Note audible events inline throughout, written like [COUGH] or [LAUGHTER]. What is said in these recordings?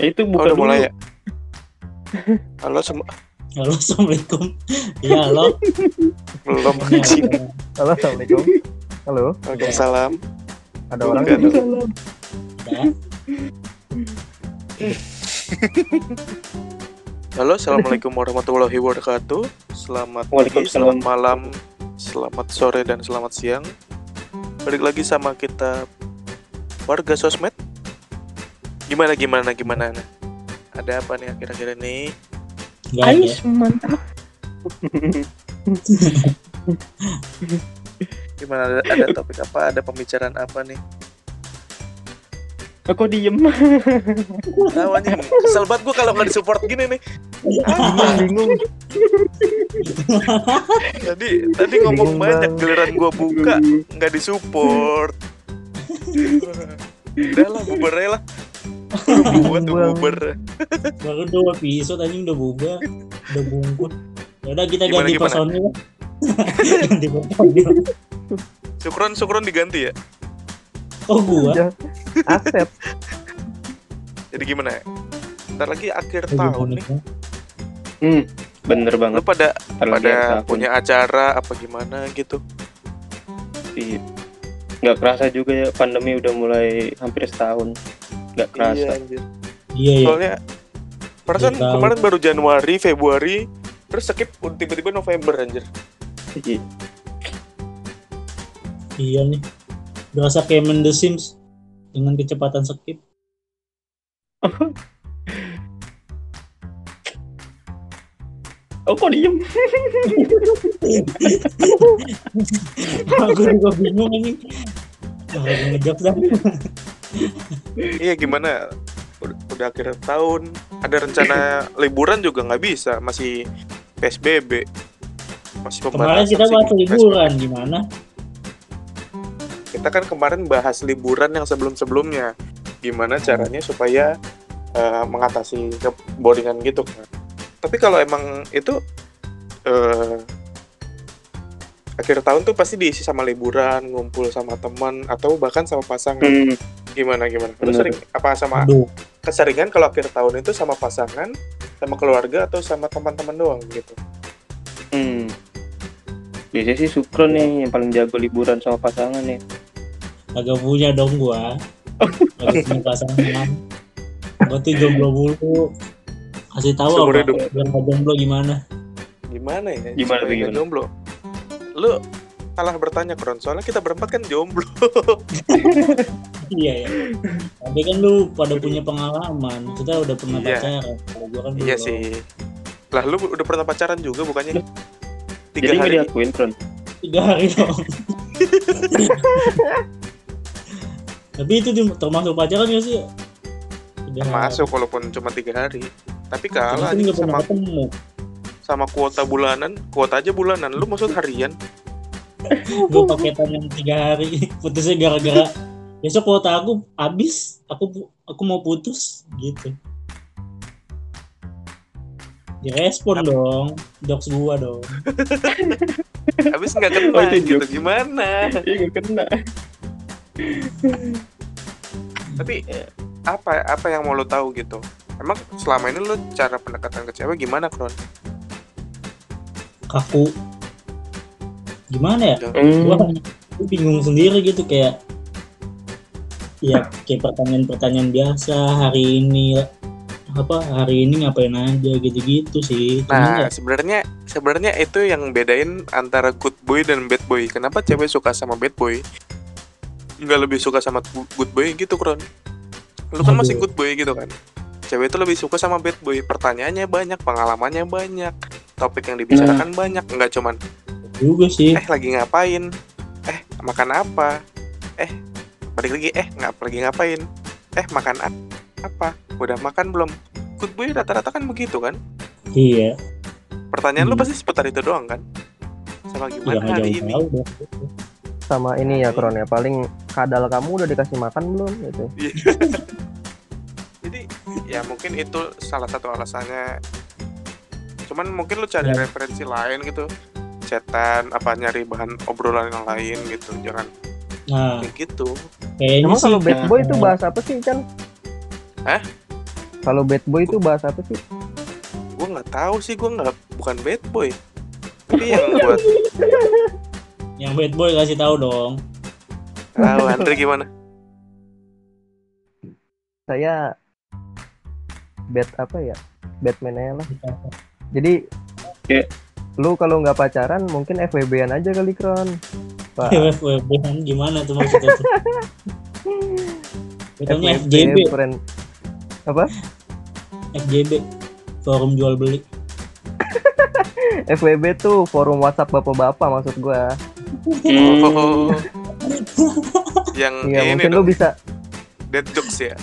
Ya, itu Oh, bukan udah mulai dulu. ya? Halo semua. Halo, assalamualaikum. Iya, halo. Belum ada- Halo, assalamualaikum. Halo, Waalaikumsalam. ada orang nggak? ada. Halo, assalamualaikum warahmatullahi wabarakatuh. Selamat pagi, Waalaikumsalam. selamat malam, selamat sore dan selamat siang. Balik lagi sama kita warga sosmed. Gimana gimana gimana? Ada apa nih akhir-akhir ini? Ais mantap. Gimana ada, ada topik apa? Ada pembicaraan apa nih? Aku diem. Tahu anjing, kesel banget gue kalau nggak disupport gini nih. Bingung, bingung. Tadi tadi ngomong Bingung banyak banget. giliran gue buka nggak disupport. Udah lah, bubar lah. Udah buat [LAUGHS] tuh bubar. Baru dua episode anjing udah bubar, udah bungkut. Ya udah kita Gimana, ganti gimana? personil. [LAUGHS] ganti personil. Sukron sukron diganti ya. Oh gua. Asep. Jadi gimana ya? Ntar lagi akhir tahun nih. ya? Hmm, bener Lu banget. pada Kalau pada dia tahun. punya acara apa gimana gitu. Iya. Nggak kerasa juga ya pandemi udah mulai hampir setahun. Nggak kerasa. Iya anjir. Iya ya. Soalnya perasaan tahu. kemarin baru Januari, Februari, terus skip tiba-tiba November anjir. Iya. Iya nih. Berasa kayak main The Sims dengan kecepatan skip. Oh kok diem? Aku juga bingung ini. Lagi ngejok dah. Iya gimana? Udah, udah akhir tahun, ada rencana [CLEARS THROAT] liburan juga nggak bisa, masih PSBB. Masih Kemarin kita bahas PSBB. liburan gimana? Kita kan kemarin bahas liburan yang sebelum-sebelumnya. Gimana caranya supaya eh, mengatasi keboringan gitu kan. Tapi kalau emang itu eh, akhir tahun tuh pasti diisi sama liburan, ngumpul sama teman atau bahkan sama pasangan. Hmm, Gimana gimana? Lu Bener. sering apa sama Aduh, keseringan kalau akhir tahun itu sama pasangan, sama keluarga atau sama teman-teman doang gitu? hmm. Biasanya sih Sukron nih yang paling jago liburan sama pasangan nih. agak punya dong gua. Agak punya pasangan. Gua tuh jomblo mulu. Kasih tahu Seumur apa? jomblo gimana? Gimana ya? Gimana tuh, gimana? Jomblo. Lu salah bertanya Kron, soalnya kita berempat kan jomblo. Iya ya. Tapi kan lu pada punya pengalaman. Kita udah pernah Iya. pacaran. Kalau gua kan iya belum. sih. Lah lu udah pernah pacaran juga bukannya? Tiga Jadi hari. diakuin Kron. Tiga hari dong. [LAUGHS] Tapi itu di- termasuk pacaran gak sih? Tiga hari. Masuk walaupun cuma tiga hari. Tapi kalah sama ketemu. sama kuota bulanan, kuota aja bulanan. Lu maksud harian? Gue paketan yang tiga hari putusnya gara-gara besok kuota aku habis aku aku mau putus gitu direspon dong docs gua dong [LAUGHS] Habis nggak kena Oh, itu gitu. joke. Gimana? Iya nggak kena. Tapi apa apa yang mau lo tahu gitu? Emang selama ini lo cara pendekatan ke cewek gimana, Kron? kaku gimana ya Hmm. gua gua bingung sendiri gitu kayak ya kayak pertanyaan-pertanyaan biasa hari ini apa hari ini ngapain aja gitu-gitu sih Cuman Nah, ya, sebenarnya sebenarnya itu yang bedain antara good boy dan bad boy. Kenapa cewek suka sama bad boy? Nggak lebih suka sama good boy gitu, Kron. Lu kan masih good boy gitu kan. Cewek itu lebih suka sama bad boy. Pertanyaannya banyak, pengalamannya banyak, topik yang dibicarakan banyak. Nggak cuman juga sih eh lagi ngapain? Eh makan apa? Eh balik lagi eh nggak lagi ngapain? Eh makan apa? Udah makan belum? Good boy rata-rata kan begitu kan? iya Pertanyaan lu Hmm. pasti seputar itu doang kan? Sama ya gimana nggak hari ini? dong. Sama ini ya, Kron ya. Paling kadal kamu udah dikasih makan belum gitu. [LAUGHS] Jadi ya mungkin itu salah satu alasannya. Cuman mungkin lu cari Ya. referensi lain gitu. Chatan apa nyari bahan obrolan yang lain gitu. Jangan nah kayak gitu. kayaknya Emang kalau bad boy itu karena- bahas apa sih, Chan? Kalau bad boy itu bahasa apa sih? gue nggak tahu sih gue nggak bukan bad boy tapi yang buat [LAUGHS] Yang bad boy kasih tahu dong. tahu Andre gimana Saya bad apa ya? Batman aja lah. Jadi Oke. Lu kalau nggak pacaran mungkin FWB-an aja kali Kron. Pak. [LAUGHS] FWB gimana tuh maksudnya tuh? [LAUGHS] FJB, friend. Apa? FJB, forum jual beli. [LAUGHS] FWB tuh forum WhatsApp bapak-bapak maksud gua. Oh yang Iya, ini mungkin lu bisa dead jokes ya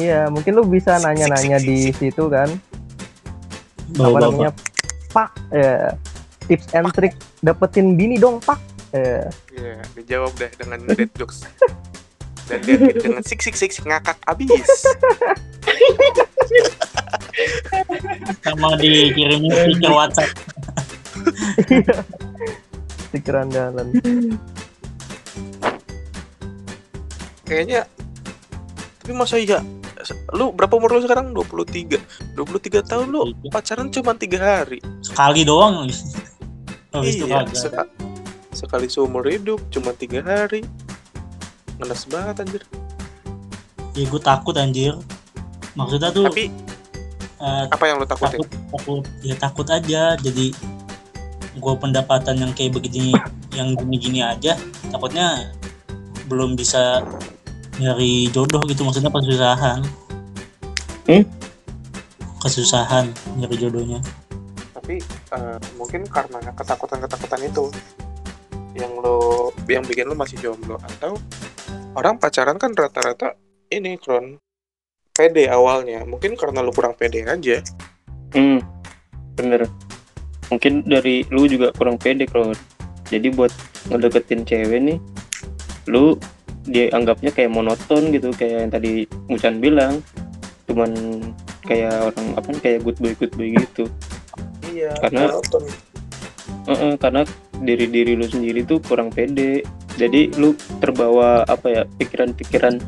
Iya, mungkin lu bisa nanya-nanya di situ kan. Bawa apa bapak. Pak, ya. Tips and trick dapetin bini dong, Pak. Eh, Iya, dijawab deh dengan dead jokes [LAUGHS] dan dia dengan sik sik sik sik ngakak abis sama dikirimin stiker WhatsApp. stiker andalan. kayaknya tapi masa iya lu berapa umur lu sekarang? 23 23 tahun lu pacaran cuma tiga hari. Sekali doang. [LAUGHS] Habis itu iya kagak. seka- sekali seumur hidup cuma tiga hari. Ngenes banget anjir. Ya gue takut anjir. Maksudnya tuh tapi eh, apa yang lu takutin? takut takut ya takut aja. Jadi gue pendapatan yang kayak begini yang gini-gini aja takutnya belum bisa nyari jodoh gitu maksudnya kesusahan. Hmm? kesusahan nyari jodohnya. Tapi eh, mungkin karena ketakutan-ketakutan itu yang lo yang bikin lo masih jomblo atau orang pacaran kan rata-rata ini kron pede awalnya. Mungkin karena lo kurang pede aja. Hmm, bener. Mungkin dari lu juga kurang pede kalau jadi buat ngedeketin cewek nih, lu dia anggapnya kayak monoton gitu kayak yang tadi Mucan bilang, cuman kayak orang apa kayak good boy good boy gitu. iya Karena- monoton. Heeh, karena diri diri lu sendiri tuh kurang pede jadi lu terbawa apa ya pikiran-pikiran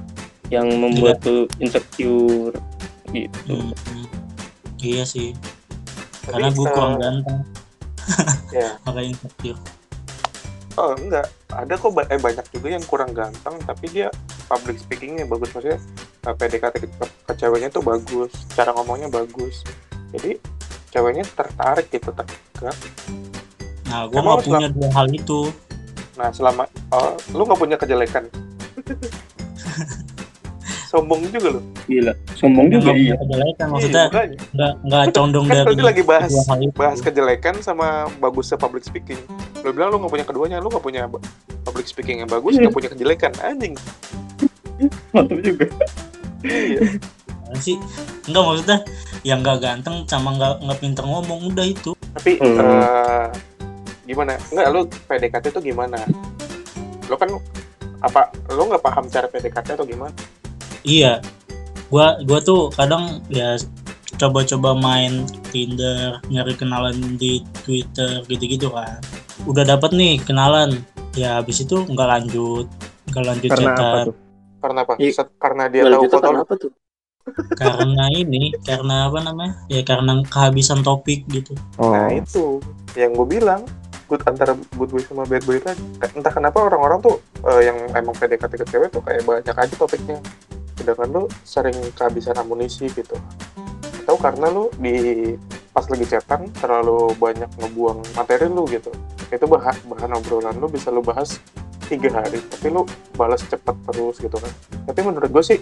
yang membuat lu insecure gitu Hmm, hmm. iya sih Tapi, karena gue kurang ganteng ya. [LAUGHS] makanya insecure oh enggak ada kok ba- eh, banyak juga yang kurang ganteng tapi dia public speakingnya bagus maksudnya eh, PDKT ke, ke ceweknya tuh bagus cara ngomongnya bagus jadi ceweknya tertarik gitu terdekat nah gue nggak punya dua hal itu Nah, selama oh, lu nggak punya kejelekan. [LAUGHS] Sombong juga lu. gila sombong juga iya kejelekan maksudnya Iya, makanya. nggak nggak condong Kan dari tadi lagi bahas bahas kejelekan sama bagusnya public speaking. Lu bilang lu nggak punya keduanya, lu nggak punya public speaking yang bagus, nggak punya kejelekan. Anjing. mantap juga Iya. Sih enggak maksudnya yang nggak ganteng sama nggak nggak pinter ngomong udah itu Tapi Hmm. eh, gimana? Enggak, lu PDKT tuh gimana? Lu kan apa lu nggak paham cara PDKT atau gimana? iya gua gua tuh kadang ya coba-coba main Tinder nyari kenalan di Twitter gitu-gitu kan udah dapat nih kenalan. Ya habis itu nggak lanjut. Nggak lanjut Karena apa tuh? Karena apa? Set- Karena dia tahu foto apa tuh? Karena ini karena apa namanya? Ya karena kehabisan topik gitu. Oh, Nah itu yang gue bilang. Good antara good boy sama bad boy tadi entah kenapa orang-orang tuh eh, yang emang PDKT ke cewek tuh kayak banyak aja topiknya. Sedangkan lu sering kehabisan amunisi gitu. Atau karena lu di pas lagi chatan terlalu banyak ngebuang materi lu gitu itu bahan bahan obrolan lu bisa lu bahas tiga hari tapi lu balas cepet terus gitu kan. Tapi menurut gue sih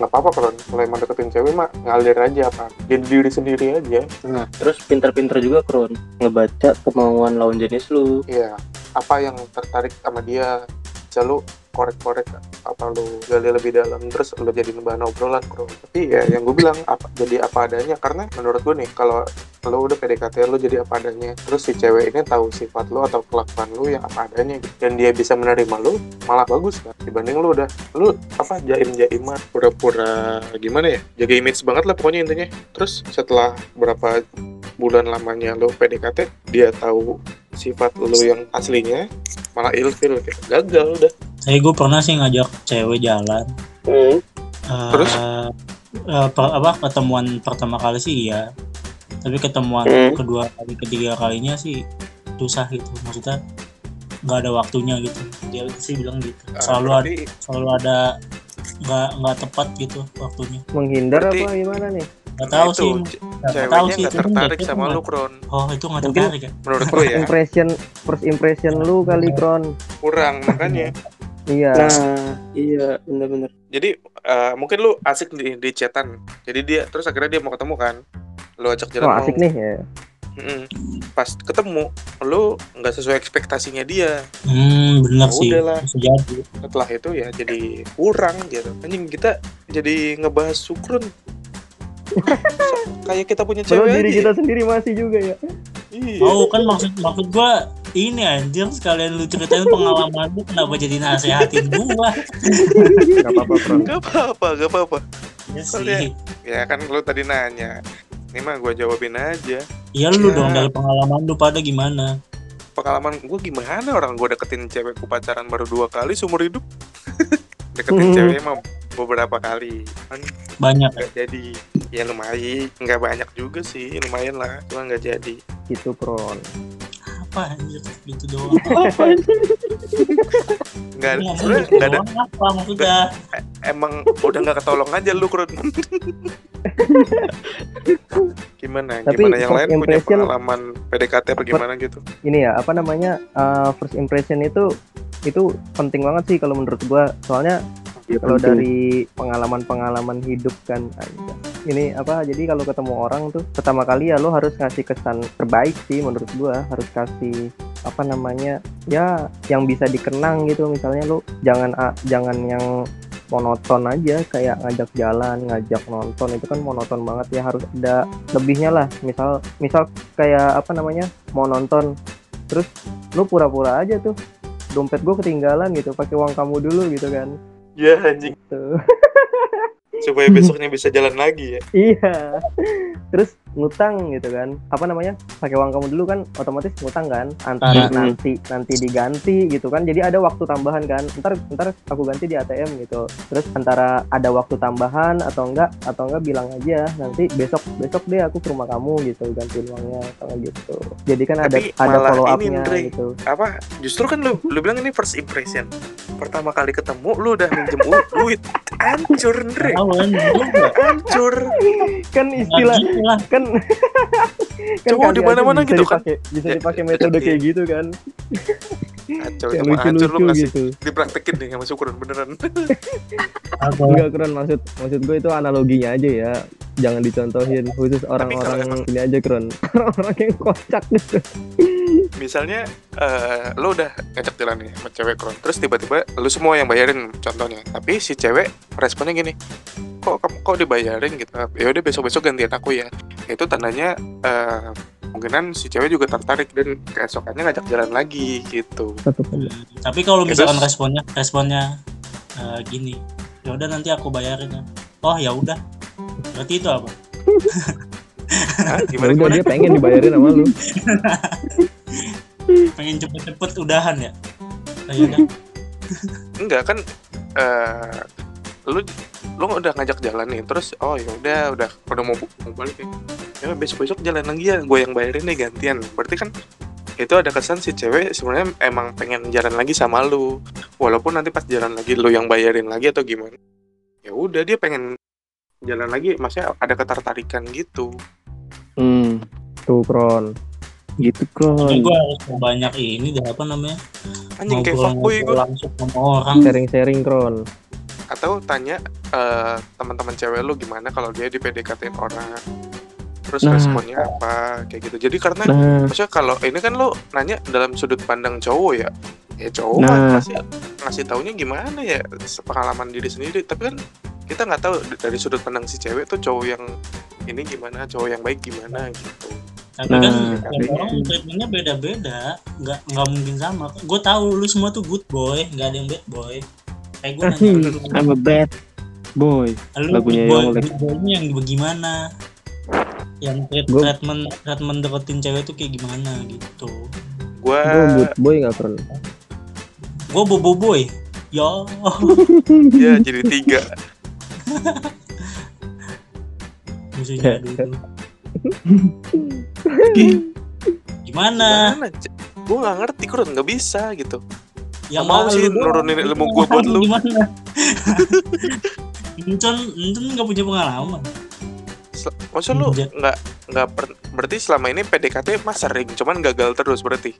nggak apa-apa kalau kalau emang deketin cewek mah ngalir aja apa jadi diri sendiri aja. Nah terus pinter-pinter juga Kron. Ngebaca kemauan lawan jenis lu. Iya, apa yang tertarik sama dia? Bisa lu korek-korek apa lu gali lebih dalam terus lu jadi bahan obrolan bro. Tapi ya yang gue bilang apa jadi apa adanya. Karena menurut gue nih kalau lu udah PDKT lu jadi apa adanya. Terus si cewek ini tahu sifat lu atau kelakuan lu yang apa adanya gitu. dan dia bisa menerima lu malah bagus kan? Dibanding lu udah lu apa jaim jaiman pura-pura gimana ya? Jaga image banget lah pokoknya intinya. Terus setelah berapa bulan lamanya lu PDKT dia tahu sifat lu yang aslinya malah ilfil gitu gagal udah saya gue pernah sih ngajak cewek jalan hmm. Eh, Terus? eh, per- apa ketemuan pertama kali sih iya tapi ketemuan Hmm. kedua kali ketiga kalinya sih susah gitu maksudnya nggak ada waktunya gitu dia sih bilang gitu Ah, selalu ada berarti selalu ada nggak nggak tepat gitu waktunya Menghindar Berarti- apa gimana nih? Nggak tahu itu, sih. nggak tahu ceweknya sih kan tertarik sama lu Kron oh itu Mungkin- tertarik ya? Menurut gue ya. impression, first impression lu kali Kron. kurang [LAUGHS] makanya. Iya. Nah, iya bener-bener. jadi eh, mungkin lu asik di, di chatan. Jadi dia terus akhirnya dia mau ketemu kan? Lu ajak jalan mau. asik nih ya. Mm-mm. pas ketemu lu nggak sesuai ekspektasinya dia. Hmm benar Ya sih. udahlah. jadi. Setelah itu ya jadi kurang gitu. Anjing kita jadi ngebahas sukrun kayak kita punya Padahal cewek diri aja. kita sendiri masih juga ya. iya. Oh kan maksud maksud gua ini anjir sekalian lu ceritain pengalaman lu kenapa jadi nasehatin gua? Gak apa-apa Kron. gak apa-apa gak apa-apa. Ya sih. ya kan lu tadi nanya ini mah gue jawabin aja. Ya lu Ya. dong dari pengalaman lu pada gimana? Pengalaman gue gimana orang gue deketin cewekku pacaran baru dua kali seumur hidup? [LAUGHS] Deketin cewek emang beberapa kali. Kan banyak. nggak jadi ya lumayan. Nggak banyak juga sih. Lumayan lah. Cuma nggak jadi. Gitu Kron. apa anjir? Gitu doang. [LAUGHS] Nggak Ngomong sebenarnya gitu nggak ada apa maksudnya. Emang udah nggak ketolong aja lu Krun [LAUGHS] gimana? Tapi gimana yang lain punya pengalaman PDKT apa gimana gitu? Ini ya apa namanya uh, first impression itu itu penting banget sih kalau menurut gua. Soalnya kalau dari pengalaman-pengalaman hidup kan ini apa jadi kalau ketemu orang tuh pertama kali ya lo harus ngasih kesan terbaik sih menurut gua. Harus kasih apa namanya ya yang bisa dikenang gitu. Misalnya lo jangan jangan yang monoton aja kayak ngajak jalan ngajak nonton itu kan monoton banget ya. Harus ada lebihnya lah. Misal misal kayak apa namanya mau nonton terus lu pura-pura aja tuh dompet gue ketinggalan gitu pakai uang kamu dulu gitu kan ya anjing. Tuh supaya besoknya [LAUGHS] bisa jalan lagi ya. Iya. Terus ngutang gitu kan. Apa namanya? Pakai uang kamu dulu kan otomatis ngutang kan. Antara Iya. nanti nanti diganti gitu kan. Jadi ada waktu tambahan kan. Ntar ntar aku ganti di ATM gitu. Terus antara ada waktu tambahan atau enggak atau enggak bilang aja. Nanti besok besok deh aku ke rumah kamu gitu ganti uangnya atau gitu. Jadi kan ada Tapi ada malah follow ini, up-nya gitu. apa? Justru kan lu lu bilang ini first impression. Pertama kali ketemu lu udah minjem duit. Hancur Andre hancur. Kan istilah lah. kan kan Cowok di mana-mana gitu kan. bisa Ya, dipakai metode iya. kayak gitu kan. Hancur yang itu mah hancur lu ngasih gitu. Dipraktekin deh sama syukuran beneran. [LAUGHS] Enggak keren maksud maksud gue itu analoginya aja ya. Jangan dicontohin khusus orang-orang emang- ini aja keren [LAUGHS] orang-orang yang kocak gitu misalnya eh lu udah ngajak jalan nih sama cewek kron terus tiba-tiba lu semua yang bayarin contohnya tapi si cewek responnya gini kok kamu kok dibayarin gitu? Ya udah besok-besok gantian aku ya. Itu tandanya eh kemungkinan si cewek juga tertarik dan keesokannya ngajak jalan lagi gitu. Tapi kalau misalkan terus? responnya responnya eh, gini ya udah nanti aku bayarin ya. Oh ya udah. Berarti itu apa? [LAUGHS] Hah, Ya gimana gimana? dia pengen dibayarin sama lu [LAUGHS] pengen cepet-cepet udahan ya? Oh, ya udah. enggak kan eh lu lu udah ngajak jalan nih terus oh ya udah udah udah mau, mau balik ya. Ya besok besok jalan lagi ya gue yang bayarin nih gantian. Berarti kan itu ada kesan si cewek sebenarnya emang pengen jalan lagi sama lu. Walaupun nanti pas jalan lagi lu yang bayarin lagi atau gimana ya udah dia pengen jalan lagi. Maksudnya ada ketertarikan gitu. Hmm, tuh kron gitu kan. gue harus banyak ini deh apa namanya? Anjing kayak fuckboy gue langsung sama orang. Sharing-sharing kron atau tanya eh, teman-teman cewek lu gimana kalau dia di PDKT orang? Terus Nah. responnya apa? Kayak gitu. Jadi karena Nah, maksudnya kalau ini kan lo nanya dalam sudut pandang cowok ya. Ya cowok mah Nah. pasti ngasih taunya gimana ya pengalaman diri sendiri. Tapi kan kita nggak tahu dari sudut pandang si cewek tuh cowok yang ini gimana cowok yang baik gimana gitu tapi Nah, kan katanya. tiap orang treatmentnya beda-beda. Nggak nggak mungkin sama. Gue tahu lu semua tuh good boy nggak ada yang bad boy. Kayak gue nanya I'm a bad boy. lu lagunya good boy, Yonglek. good boynya yang bagaimana? Yang treat, Gua- treatment treatment deketin cewek tuh kayak gimana gitu. Gue gue good boy nggak kron gue bobo boy. Ya [LAUGHS] ya jadi tiga. Musuhnya dulu [LAUGHS] gimana? Gimana? Gue nggak ngerti, Kron nggak bisa gitu. yang mau sih nurunin ilmu gua buat lu. gimana? Encon Encon nggak punya pengalaman. Sel- Maksud lu nggak. nggak per- berarti selama ini PDKT mah sering, cuman gagal terus berarti.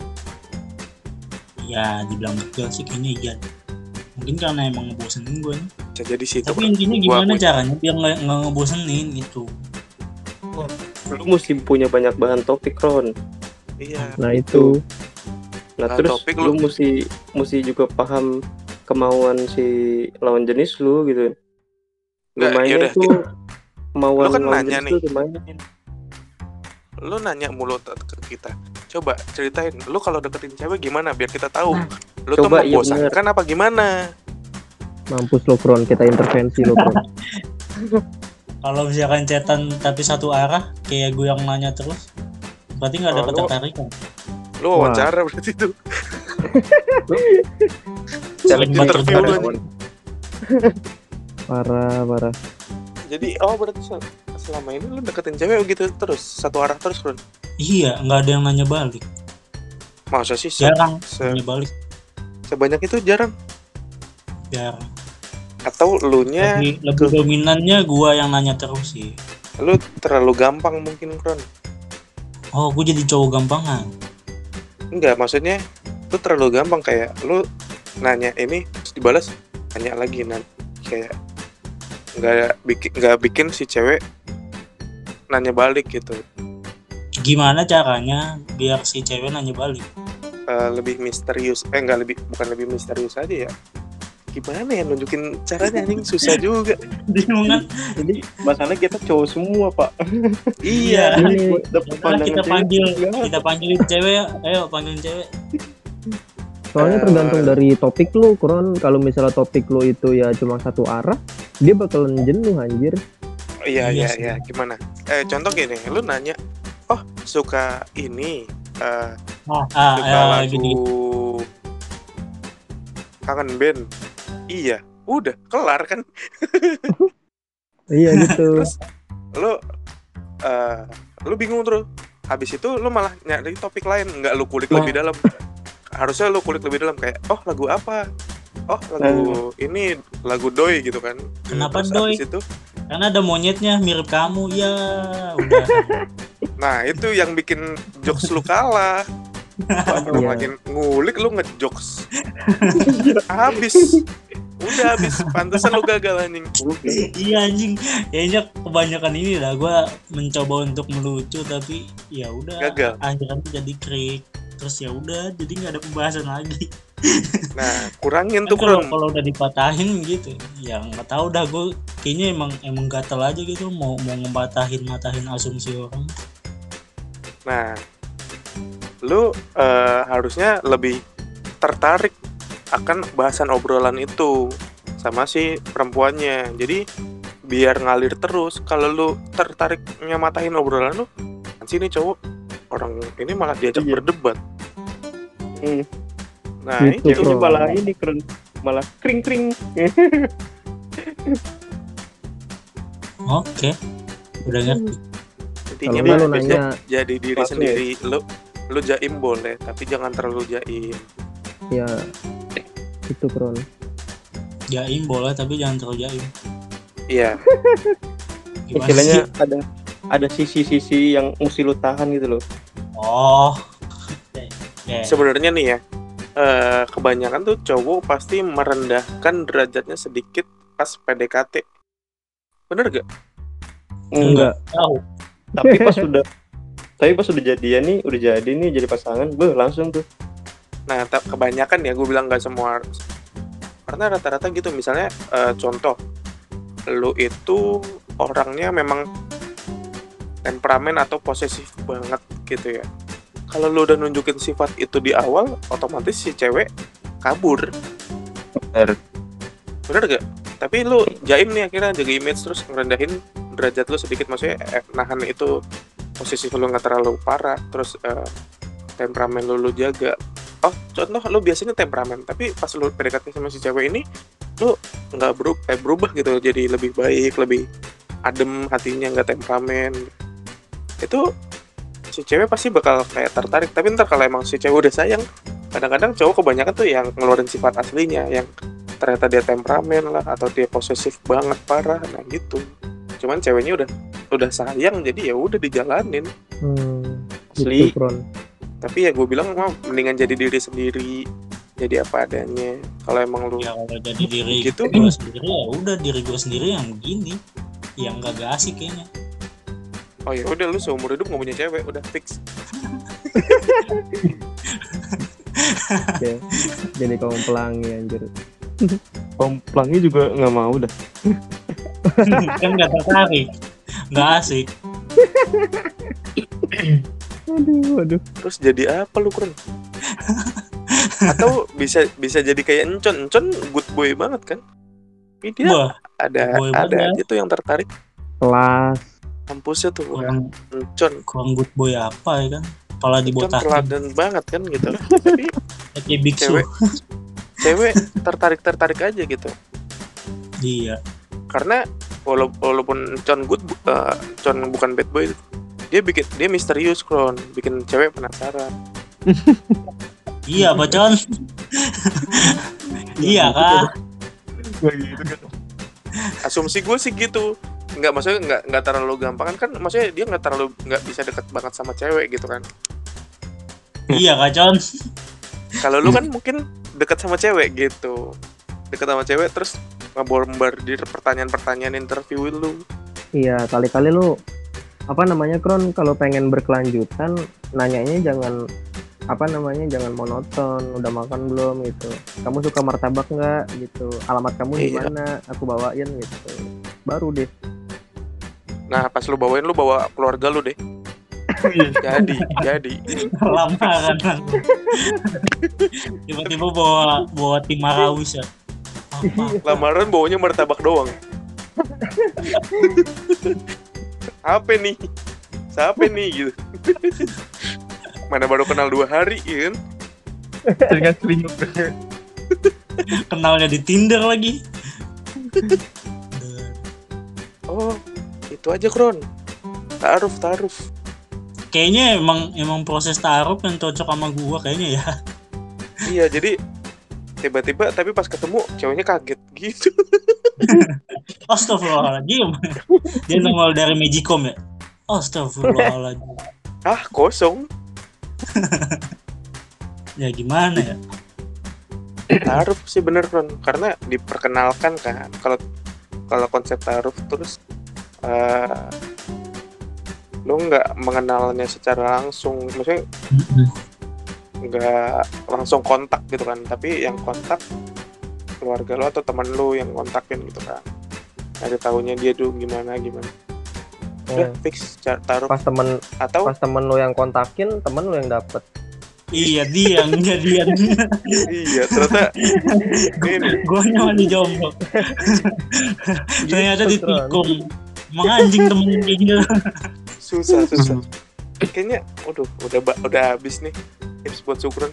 ya dibilang gagal sih kayaknya iya. Mungkin karena emang ngebosenin gue nih. Bisa jadi sih tapi intinya gimana caranya biar nggak nggak ngebosenin gitu lu mesti punya banyak bahan topik Ron Iya. Nah itu nah Bahan terus topik lu lu- mesti mesti juga paham kemauan si lawan jenis lu gitu lu Nggak, mainnya yaudah, tuh kemauan Lu kan lawan nanya jenis nih. lu dimainin Lu nanya mulu ke kita. Coba ceritain, lu kalau deketin cewek gimana biar kita tahu. Lu tuh coba, iya apa gimana? mampus lo Kron, kita intervensi lo Kron. [LAUGHS] kalau misalkan chatan tapi satu arah kayak gue yang nanya terus berarti nggak Oh, ada lu- ketertarikan Lu wawancara berarti itu. [LAUGHS] Banget interview. Parah, parah. Jadi oh berarti sel- selama ini lu deketin cewek gitu terus satu arah terus Kron. iya nggak ada yang nanya balik Masa sih se- jarang se- nanya balik sebanyak itu jarang jarang atau lu nya lebih, lebih dominannya gue yang nanya terus sih. Lu terlalu gampang mungkin Kron. oh gue jadi cowok gampangan. Enggak, maksudnya lu terlalu gampang kayak lu nanya ini terus dibalas nanya lagi nan kayak nggak bikin nggak bikin si cewek nanya balik gitu. Gimana caranya biar si cewek nanya balik? Eh, lebih misterius eh enggak lebih bukan lebih misterius aja ya gimana ya nunjukin caranya anjing? Susah juga. Bingung kan? Jadi masalah kita cowok semua pak. Iya. Buat dapet Yaudah, pandangan kita panggil kita panggilin cewek ayo panggilin cewek. Soalnya Eh. tergantung dari topik lu Kron. Kalau misalnya topik lu itu ya cuma satu arah, dia bakalan jenuh anjir. iya Iya iya iya. Gimana? Eh contoh gini lu nanya oh suka ini eh, ah, ah suka ya, lagu gini. Kangen band iya udah kelar kan? [LAUGHS] Iya gitu. terus lu eh lu bingung terus. Habis itu lu malah nyari topik lain nggak lu kulik Nah. lebih dalam. Harusnya lu kulik lebih dalam kayak oh lagu apa? Oh lagu ini lagu doi gitu kan. Kenapa Terus doi? itu karena ada monyetnya mirip kamu. Ya udah. [LAUGHS] Nah itu yang bikin jokes lu kalah. [LAUGHS] Wah, belum Iya. ngulik lu ngejokes. Habis udah habis pantesan lu gagal anjing. Iya anjing. Kayaknya kebanyakan ini lah gue mencoba untuk melucu tapi ya udah. Gagal. Akhirnya jadi krik. Terus ya udah jadi nggak ada pembahasan lagi. Nah kurangin Kan tuh kalau Kron kalau udah dipatahin gitu ya nggak tahu dah gue kayaknya emang emang gatel aja gitu mau mau ngebatahin matahin asumsi orang. Nah, lu eh, harusnya lebih tertarik akan bahasan obrolan itu sama si perempuannya. Jadi biar ngalir terus. Kalau lu tertarik nyamatahin obrolan lu, kan sini cowok orang ini malah diajak Iya. berdebat. Hmm. Nah, Gitu, itu malah ini keren malah kring kring [LAUGHS] oke udah ngerti intinya mah nanya jadi diri sendiri. Lu lu jaim boleh, tapi jangan terlalu jaim. ya itu Kron. jaim boleh tapi jangan terlalu jaim Iya, istilahnya ada ada sisi-sisi yang mesti lu tahan gitu loh oh Oke. [LAUGHS] Oke. sebenarnya nih ya eh, kebanyakan tuh cowok pasti merendahkan derajatnya sedikit pas PDKT bener gak? Enggak. tahu tapi pas udah [LAUGHS] tapi pas udah jadian nih udah jadi nih jadi pasangan beh langsung tuh Nah kebanyakan ya gue bilang nggak semua karena rata-rata gitu misalnya eh, contoh lu itu orangnya memang temperamen atau posesif banget gitu ya kalau lu udah nunjukin sifat itu di awal otomatis si cewek kabur Bener. bener gak? tapi lu jaim nih akhirnya jaga image terus ngerendahin derajat lu sedikit maksudnya eh, nahan itu posisi lu nggak terlalu parah terus eh, temperamen lu lu jaga oh contoh lu biasanya temperamen tapi pas lu PDKT sama si cewek ini lu nggak berubah, eh, berubah gitu jadi lebih baik lebih adem hatinya nggak temperamen itu si cewek pasti bakal kayak tertarik tapi ntar kalau emang si cewek udah sayang kadang-kadang cowok kebanyakan tuh yang ngeluarin sifat aslinya yang ternyata dia temperamen lah atau dia posesif banget parah nah gitu cuman ceweknya udah udah sayang jadi ya udah dijalanin Hmm, Asli. gitu. Tapi ya gue bilang mah mendingan jadi diri sendiri. Jadi apa adanya. Kalau emang lu ya kalau jadi diri Gitu. gue sendiri ya udah diri gue sendiri yang begini yang gak gak asik kayaknya. Oh ya udah lu seumur hidup nggak punya cewek udah fix. Ya, jadi kaum pelangi anjir. Pelangi juga nggak mau dah. [LAUGHS] kan gak tertarik. Gak asik [LAUGHS] Aduh, aduh. terus jadi apa lu keren atau bisa bisa jadi kayak encon. Encon good boy banget kan? Ini dia wah ada boy ada banget. aja tuh yang tertarik. Kelas. kampusnya tuh kurang encon. kurang good boy apa ya kan? Kepala dibotakin. teladan banget kan gitu. [LAUGHS] Tapi kayak biksu cewek cewek tertarik tertarik aja gitu. Iya. Karena wala- walaupun Con good uh, Con bukan bad boy dia bikin dia misterius kron. Bikin cewek penasaran. Iya bacaan iya kak. Gitu kan. asumsi gue sih gitu. Nggak maksudnya nggak nggak terlalu gampang kan maksudnya dia nggak terlalu nggak bisa deket banget sama cewek gitu kan. Iya kacon kalau lu kan mungkin deket sama cewek gitu. Deket sama cewek terus ngebombardir pertanyaan-pertanyaan interview lu. Iya, kali-kali lu apa namanya Kron? Kalau pengen berkelanjutan nanyanya jangan apa namanya jangan monoton udah makan belum gitu. Kamu suka martabak nggak? Gitu. Alamat kamu di Iya. mana? Aku bawain gitu. Baru deh. Nah pas lu bawain lu bawa keluarga lu deh. [LAUGHS] Jadi jadi. Lamaran tiba-tiba bawa bawa tim Marawis ya? Lamaran bawanya martabak doang [LAUGHS] apa nih? Siapa nih gitu. Mana baru kenal dua hari kan Dengan selingkuh. kenalnya di Tinder lagi. Oh itu aja kron. Taruh taruh kayaknya emang emang proses taruh yang cocok sama gua kayaknya ya. Iya jadi tiba-tiba tapi pas ketemu ceweknya kaget gitu [LAUGHS] Astagfirullahaladzim. Dia nongol dari Magicom ya? Astagfirullahaladzim. Ah kosong. [LAUGHS] Ya gimana ya? Taruh sih bener kron karena diperkenalkan kan kalau kalau konsep taruh terus eh lu nggak mengenalnya secara langsung. Maksudnya nggak langsung kontak gitu kan. Tapi yang kontak keluarga lo atau teman lo yang kontakin gitu kan ada tahunya dia dulu gimana gimana? Udah Hmm. fix taruh. pas temen atau? pas temen lu yang kontakin temen lu yang dapet. Iya dia yang jadian iya ternyata ini gua masih jomblo ternyata ditikung emang anjing temen kayak gitu. Susah susah. Kayaknya udah ba- udah habis nih. Tips buat syukuran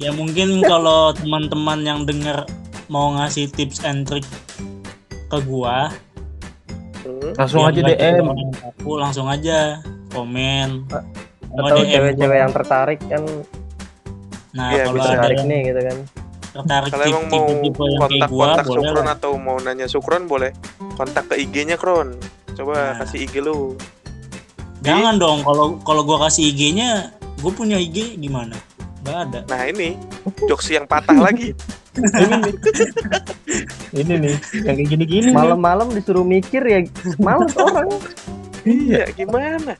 ya mungkin kalau teman-teman yang dengar mau ngasih tips and trick ke gua Hmm. Langsung aja DM. kaku, langsung aja komen. Mau atau cewek-cewek yang tertarik kan. Nah Iya, kalau ada tertarik yang nih gitu kan. tertarik kalau emang mau kontak gua kontak boleh Sukron lah. atau mau nanya Sukron boleh. Kontak ke IG-nya Kron. Coba Nah. kasih IG lu. Jangan dong kalau kalau gua kasih IG-nya gua punya IG gimana nggak ada. Nah ini. Jokes yang patah lagi. Ini nih. Ini nih, yang kayak gini-gini. nih. malam-malam disuruh mikir ya males orang. Iya gimana?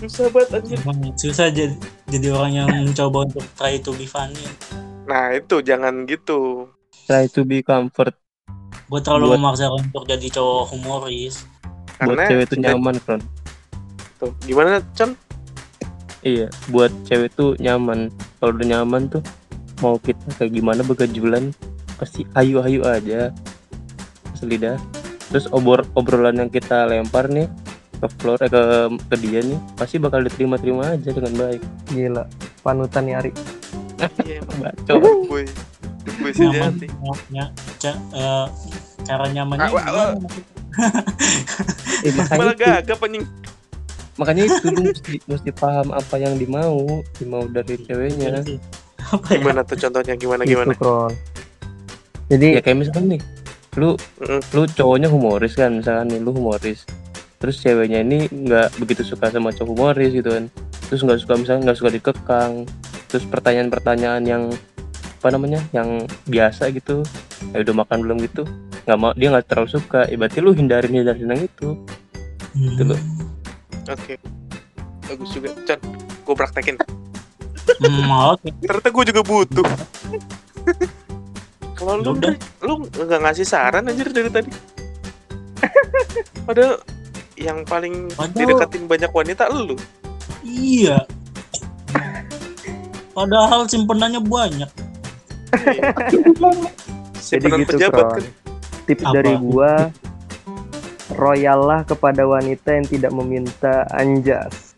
Susah banget anjir. Susah jadi, jadi orang yang mencoba untuk try to be funny. Nah itu jangan gitu. Try to be comfort. Gue terlalu Buat- memaksa untuk jadi cowok humoris. Buat karena cewek itu nyaman, Kron. tuh gimana Con Iya, buat cewek tuh nyaman. Kalau udah nyaman tuh mau kita kayak gimana begajulan pasti ayu-ayu aja. Asli dah. Terus obor obrolan yang kita lempar nih ke floor eh, ke ke dia nih pasti bakal diterima-terima aja dengan baik. gila panutan nih Ari iya Baco. boy boy sejati ya, ca- eh, cara nyamannya Ah? [LAUGHS] Eh, Malah gagap anjing. Makanya itu lu mesti, mesti paham apa yang dimau dimau dari ceweknya. Apa ya? Gimana tuh contohnya? Gimana gitu gimana? Kron jadi ya kayak misalkan nih lu Mm-mm. lu cowoknya humoris kan misalkan nih lu humoris. Terus ceweknya ini nggak begitu suka sama cowok humoris gitu kan. Terus nggak suka misalnya nggak suka dikekang. Terus pertanyaan-pertanyaan yang apa namanya yang biasa gitu. Ya udah makan belum gitu. Nggak mau dia nggak terlalu suka. Ya berarti lu hindarin hindarin yang itu. Hmm. gitu loh. Oke. Bagus juga. Chan, gue praktekin. Hmm, oke Ternyata gue juga butuh. [LAUGHS] Kalau lu, Udah. lu nggak ngasih saran anjir dari tadi. Padahal yang paling Padahal- dideketin banyak wanita lu. iya padahal simpenannya banyak jadi Simpenan gitu pejabat kan. tips Apa? dari gua royallah kepada wanita yang tidak meminta anjas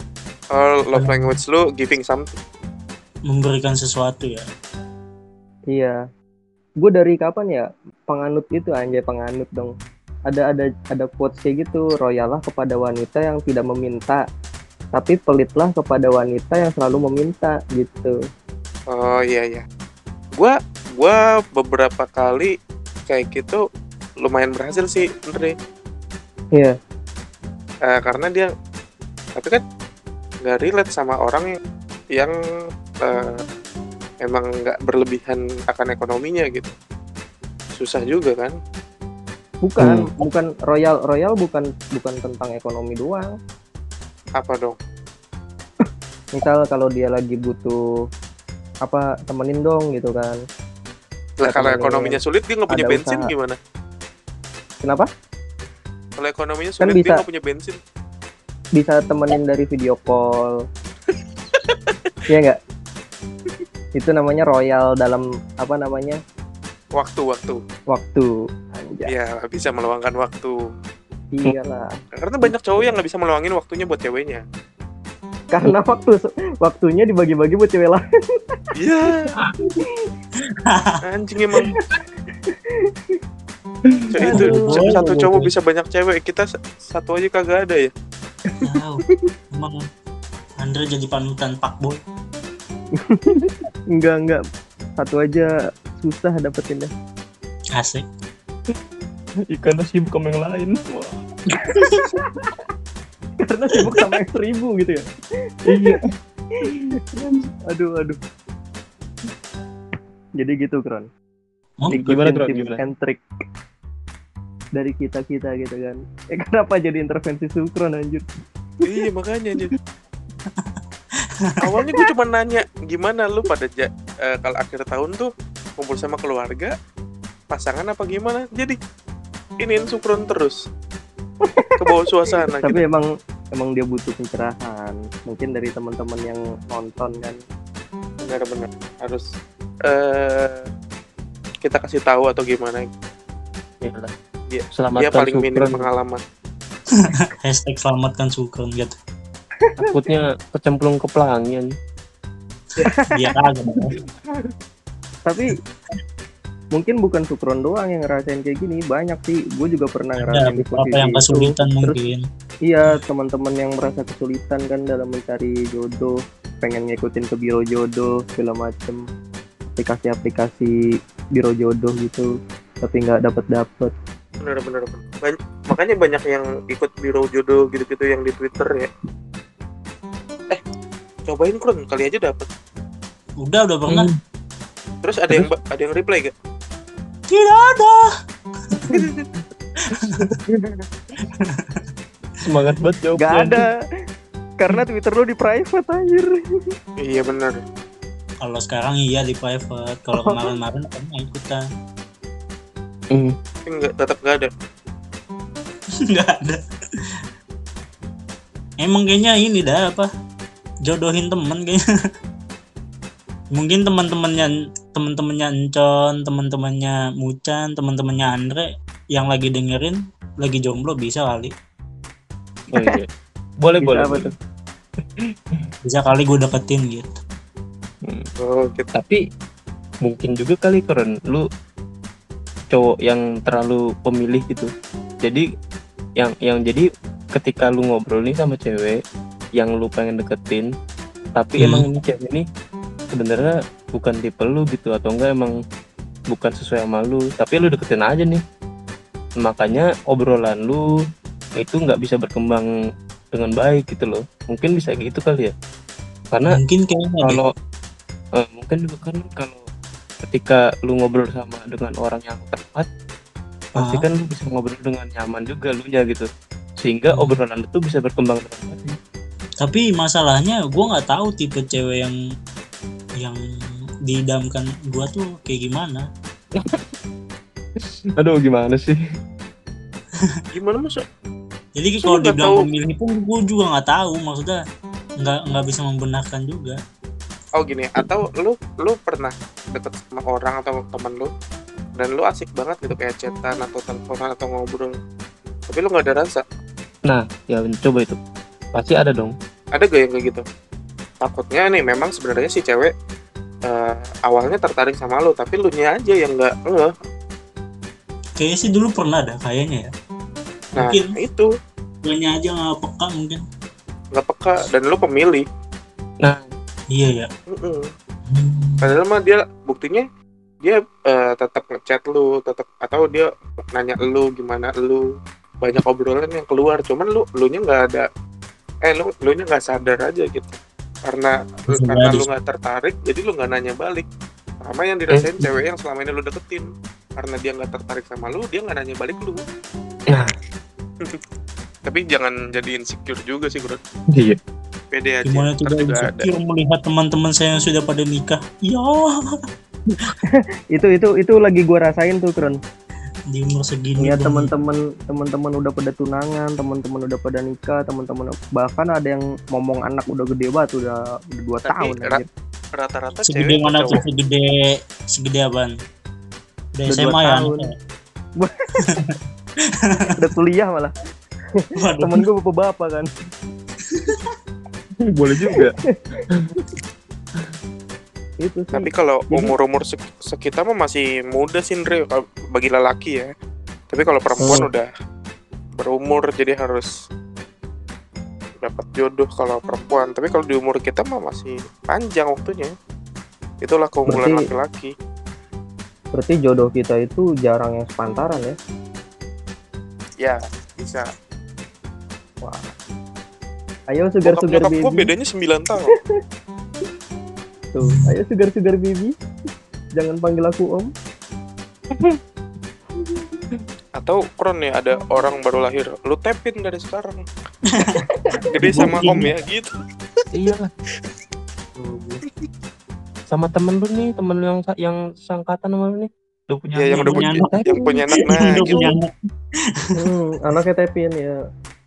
Oh, love language lu giving something. memberikan sesuatu ya iya gue dari kapan ya penganut itu anjay penganut dong ada ada ada quotes kayak gitu royallah kepada wanita yang tidak meminta tapi pelitlah kepada wanita yang selalu meminta gitu Oh iya iya. Gua gua beberapa kali kayak gitu lumayan berhasil sih, Andre. Iya Eh, karena dia tapi kan nggak relate sama orang yang eh, emang nggak berlebihan akan ekonominya gitu. Susah juga kan? bukan bukan royal royal bukan bukan tentang ekonomi doang Apa dong? [LAUGHS] misal kalau dia lagi butuh apa temenin dong gitu kan Lah Ya, kalau ekonominya sulit dia nggak punya bensin usaha. gimana? kenapa Kalau ekonominya Kan sulit dia bisa. nggak punya bensin. bisa temenin dari video call [LAUGHS] Iya nggak itu namanya royal dalam apa namanya Waktu-waktu. waktu anjay Ya bisa meluangkan waktu. iyalah Karena banyak cowok yang nggak bisa meluangin waktunya buat ceweknya. karena waktu waktunya dibagi-bagi buat cewek lain Iya. [LAUGHS] Anjing emang. Itu satu cowok bisa banyak cewek, kita satu aja kagak ada ya. Tahu. emang Andre jadi panutan Pak Boy. [LAUGHS] Enggak enggak. Satu aja susah dapetinnya. Asik. Ikan sibuk sama yang lain. [LAUGHS] Karena sibuk sama yang seribu gitu ya? Iya. Aduh aduh. Jadi gitu Kron. Oh, gimana, Kron? Gimana? Dari kita kita gitu kan eh kenapa jadi intervensi sukron anjir Iya makanya anjir. Awalnya gue cuma nanya gimana lu pada ja- eh, kalau akhir tahun tuh kumpul sama keluarga, pasangan apa gimana? Jadi iniin sukron terus ke bawah suasana gitu. tapi emang emang dia butuh pencerahan mungkin dari teman-teman yang nonton kan Benar-benar harus eh kita kasih tahu atau gimana? Iyalah. Dia- Iya. Selamatkan Dia paling minim Sukron. pengalaman. [LAUGHS] hashtag selamatkan Sukron gitu. Takutnya kecemplung ke pelangi dia [LAUGHS] kagak. Tapi mungkin bukan sukron doang yang ngerasain kayak gini. Banyak sih. Gue juga pernah ngerasain di beberapa posisi yang itu. kesulitan Terus mungkin. iya teman-teman yang merasa kesulitan kan dalam mencari jodoh. Pengen ngikutin ke biro jodoh segala macem. Aplikasi-aplikasi biro jodoh gitu. Tapi nggak dapet dapet Benar-benar. Ban- makanya banyak yang ikut biro jodoh gitu-gitu yang di Twitter ya. Eh, cobain Kron kali aja dapet. udah udah pernah Hmm. Terus ada yang ada yang reply gak? tidak ada semangat banget jawabnya nggak ada karena twitter lu di private anjir Iya benar. kalau sekarang iya di private kalau [LAUGHS] kemarin-kemarin pernah ikutan Hmm. Tapi nggak tetap nggak ada. [LAUGHS] nggak ada. Emang kayaknya ini dah apa? Jodohin temen kayaknya. [LAUGHS] Mungkin teman-temannya teman-temannya Encon teman-temannya Mucan teman-temannya Andre yang lagi dengerin lagi jomblo bisa kali. Oh iya. [LAUGHS] Boleh Bisa boleh. tuh? bisa kali gue deketin gitu. Oh, gitu. tapi mungkin juga kali keren lu cowok yang terlalu pemilih gitu. Jadi yang yang jadi ketika lu ngobrol nih sama cewek yang lu pengen deketin tapi Hmm. emang ini cewek ini sebenarnya bukan tipe lu gitu atau enggak emang bukan sesuai sama lu tapi lu deketin aja nih. Makanya obrolan lu itu nggak bisa berkembang dengan baik gitu loh. Mungkin bisa gitu kali ya. Karena mungkin kalau eh, mungkin juga kan kalau ketika lu ngobrol sama dengan orang yang tepat pasti Ah. kan lu bisa ngobrol dengan nyaman juga lu nya gitu. Sehingga Hmm. obrolan itu bisa berkembang dengan baik. Tapi masalahnya gua nggak tahu tipe cewek yang yang diidamkan gua tuh kayak gimana. [LAUGHS] Aduh gimana sih? Gimana masa? jadi kalau dibilang pemilih pun gua juga nggak tahu. Maksudnya nggak nggak bisa membenarkan juga Oh gini, atau lu lu pernah deket sama orang atau temen lu dan lu asik banget gitu kayak chatan atau teleponan atau ngobrol tapi lu nggak ada rasa? Nah ya coba itu. Pasti ada dong. Ada gak yang kayak gitu? Takutnya nih memang sebenarnya si cewek eh, awalnya tertarik sama lu tapi lu nya aja yang nggak ngeh kayaknya sih dulu pernah dah kayaknya ya. Nah Mungkin. itu. Guanya aja nggak peka mungkin. Nggak peka dan lu pemilih. Nah iya ya. Mm-mm. Padahal mah dia buktinya dia eh, tetap ngechat lu tetap atau dia nanya lu gimana lu. Banyak obrolan yang keluar cuman lu lu nya nggak ada eh lu lu nya nggak sadar aja gitu. Karena Bisa karena lu nggak tertarik jadi lu nggak nanya balik. Sama yang dirasain cewek yang selama ini lu deketin. Karena dia nggak tertarik sama lu dia nggak nanya balik lu. Nah. [LAUGHS] tapi jangan jadi insecure juga sih bro. Iya pede aja. Gimana ada. Insecure melihat teman-teman saya yang sudah pada nikah. Ya. [LAUGHS] Itu itu itu lagi gua rasain tuh Kron di umur segini Bang. teman-teman teman-teman udah pada tunangan teman-teman udah pada nikah teman-teman bahkan ada yang ngomong anak udah gede banget udah udah dua Tapi tahun ra- rata-rata segede cewek mana tuh? segede segede apaan? Udah Udah SMA ya [LAUGHS] udah kuliah malah. [LAUGHS] Waduh. temen gue bapak-bapak kan [LAUGHS] boleh juga itu sih Tapi kalau umur-umur sek- sekitar mah masih muda sih Andre bagi lelaki ya. Tapi kalau perempuan Hmm. udah berumur jadi harus dapat jodoh kalau perempuan. Tapi kalau di umur kita mah masih panjang waktunya. Itulah keunggulan laki-laki. berarti jodoh kita itu jarang yang sepantaran ya Ya, bisa. Ayo sugar Bokap sugar baby bedanya 9 tahun. [LAUGHS] tuh ayo sugar sugar baby jangan panggil aku om [LAUGHS] Atau keren ya ada orang baru lahir, lu tapin dari sekarang. [LAUGHS] Gede sama om ya gitu. iya lah sama temen lu nih temen lu yang yang sangkatan sama lu nih lu punya Iya, yang udah punya anak. yang punya anak nah Yang udah gitu. punya anak. hmm, anaknya tepin ya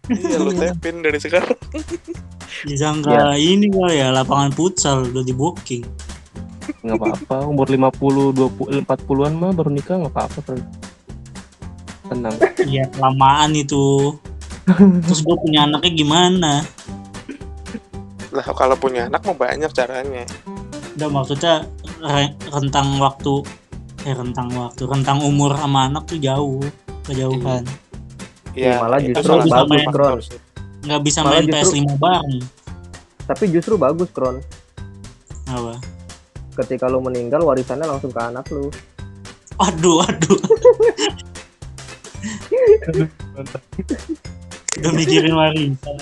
Iya, lu [LAUGHS] tapin dari sekarang. disangka ini kali ya lapangan futsal udah di booking. Nggak apa-apa umur 50 20 40-an mah baru nikah nggak apa-apa tenang. [LAUGHS] Iya kelamaan itu. Terus gue punya anaknya gimana? Lah kalau punya anak mah banyak caranya. udah maksudnya re- rentang waktu eh rentang waktu rentang umur sama anak tuh jauh kejauhan Ya, malah justru bagus, Kron. nggak bisa Malah main justru- PS5 bareng. Tapi justru bagus Kron. Apa? Ketika lu meninggal warisannya langsung ke anak lu. Aduh aduh [LAUGHS] udah mikirin warisan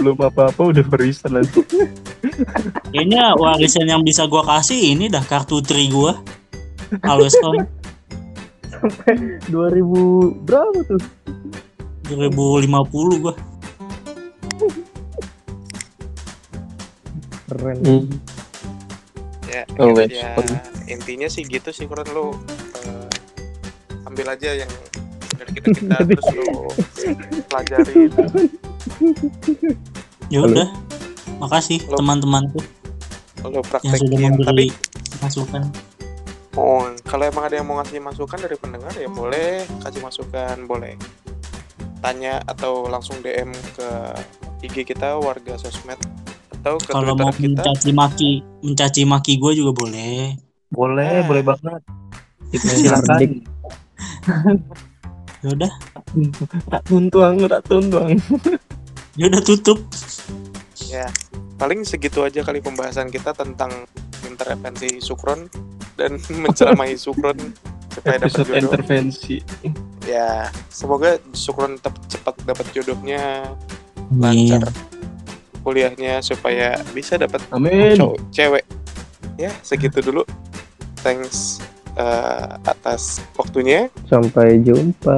belum apa-apa udah berisan nanti kayaknya warisan yang bisa gua kasih ini dah kartu tri gua Alweston 2000 berapa tuh? 2050 gua. Keren. Ya, Oh, wes. ya, intinya sih gitu sih kurang lu eh, ambil aja yang dari kita kita [LAUGHS] terus lu pelajari ya udah makasih Lo- teman-temanku yang sudah praktekin. memberi tapi masukan. oh, kalau emang ada yang mau ngasih masukan dari pendengar ya boleh kasih masukan boleh tanya atau langsung DM ke IG kita warga sosmed atau ke kalau mau kita mencaci maki mencaci maki gue juga boleh Boleh, Ah. boleh banget. Itu Yang silakan. [LAUGHS] cerdik. Ya udah, Tak tuntuang, tak tuntuang. ya udah tutup. Ya, paling segitu aja kali pembahasan kita tentang intervensi Sukron dan menceramai Sukron supaya dapat jodoh. intervensi. Ya, semoga Sukron tetap cepat dapat jodohnya, lancar kuliahnya supaya bisa dapat cowok cewek. Ya, segitu dulu. Thanks eh, atas waktunya. Sampai jumpa.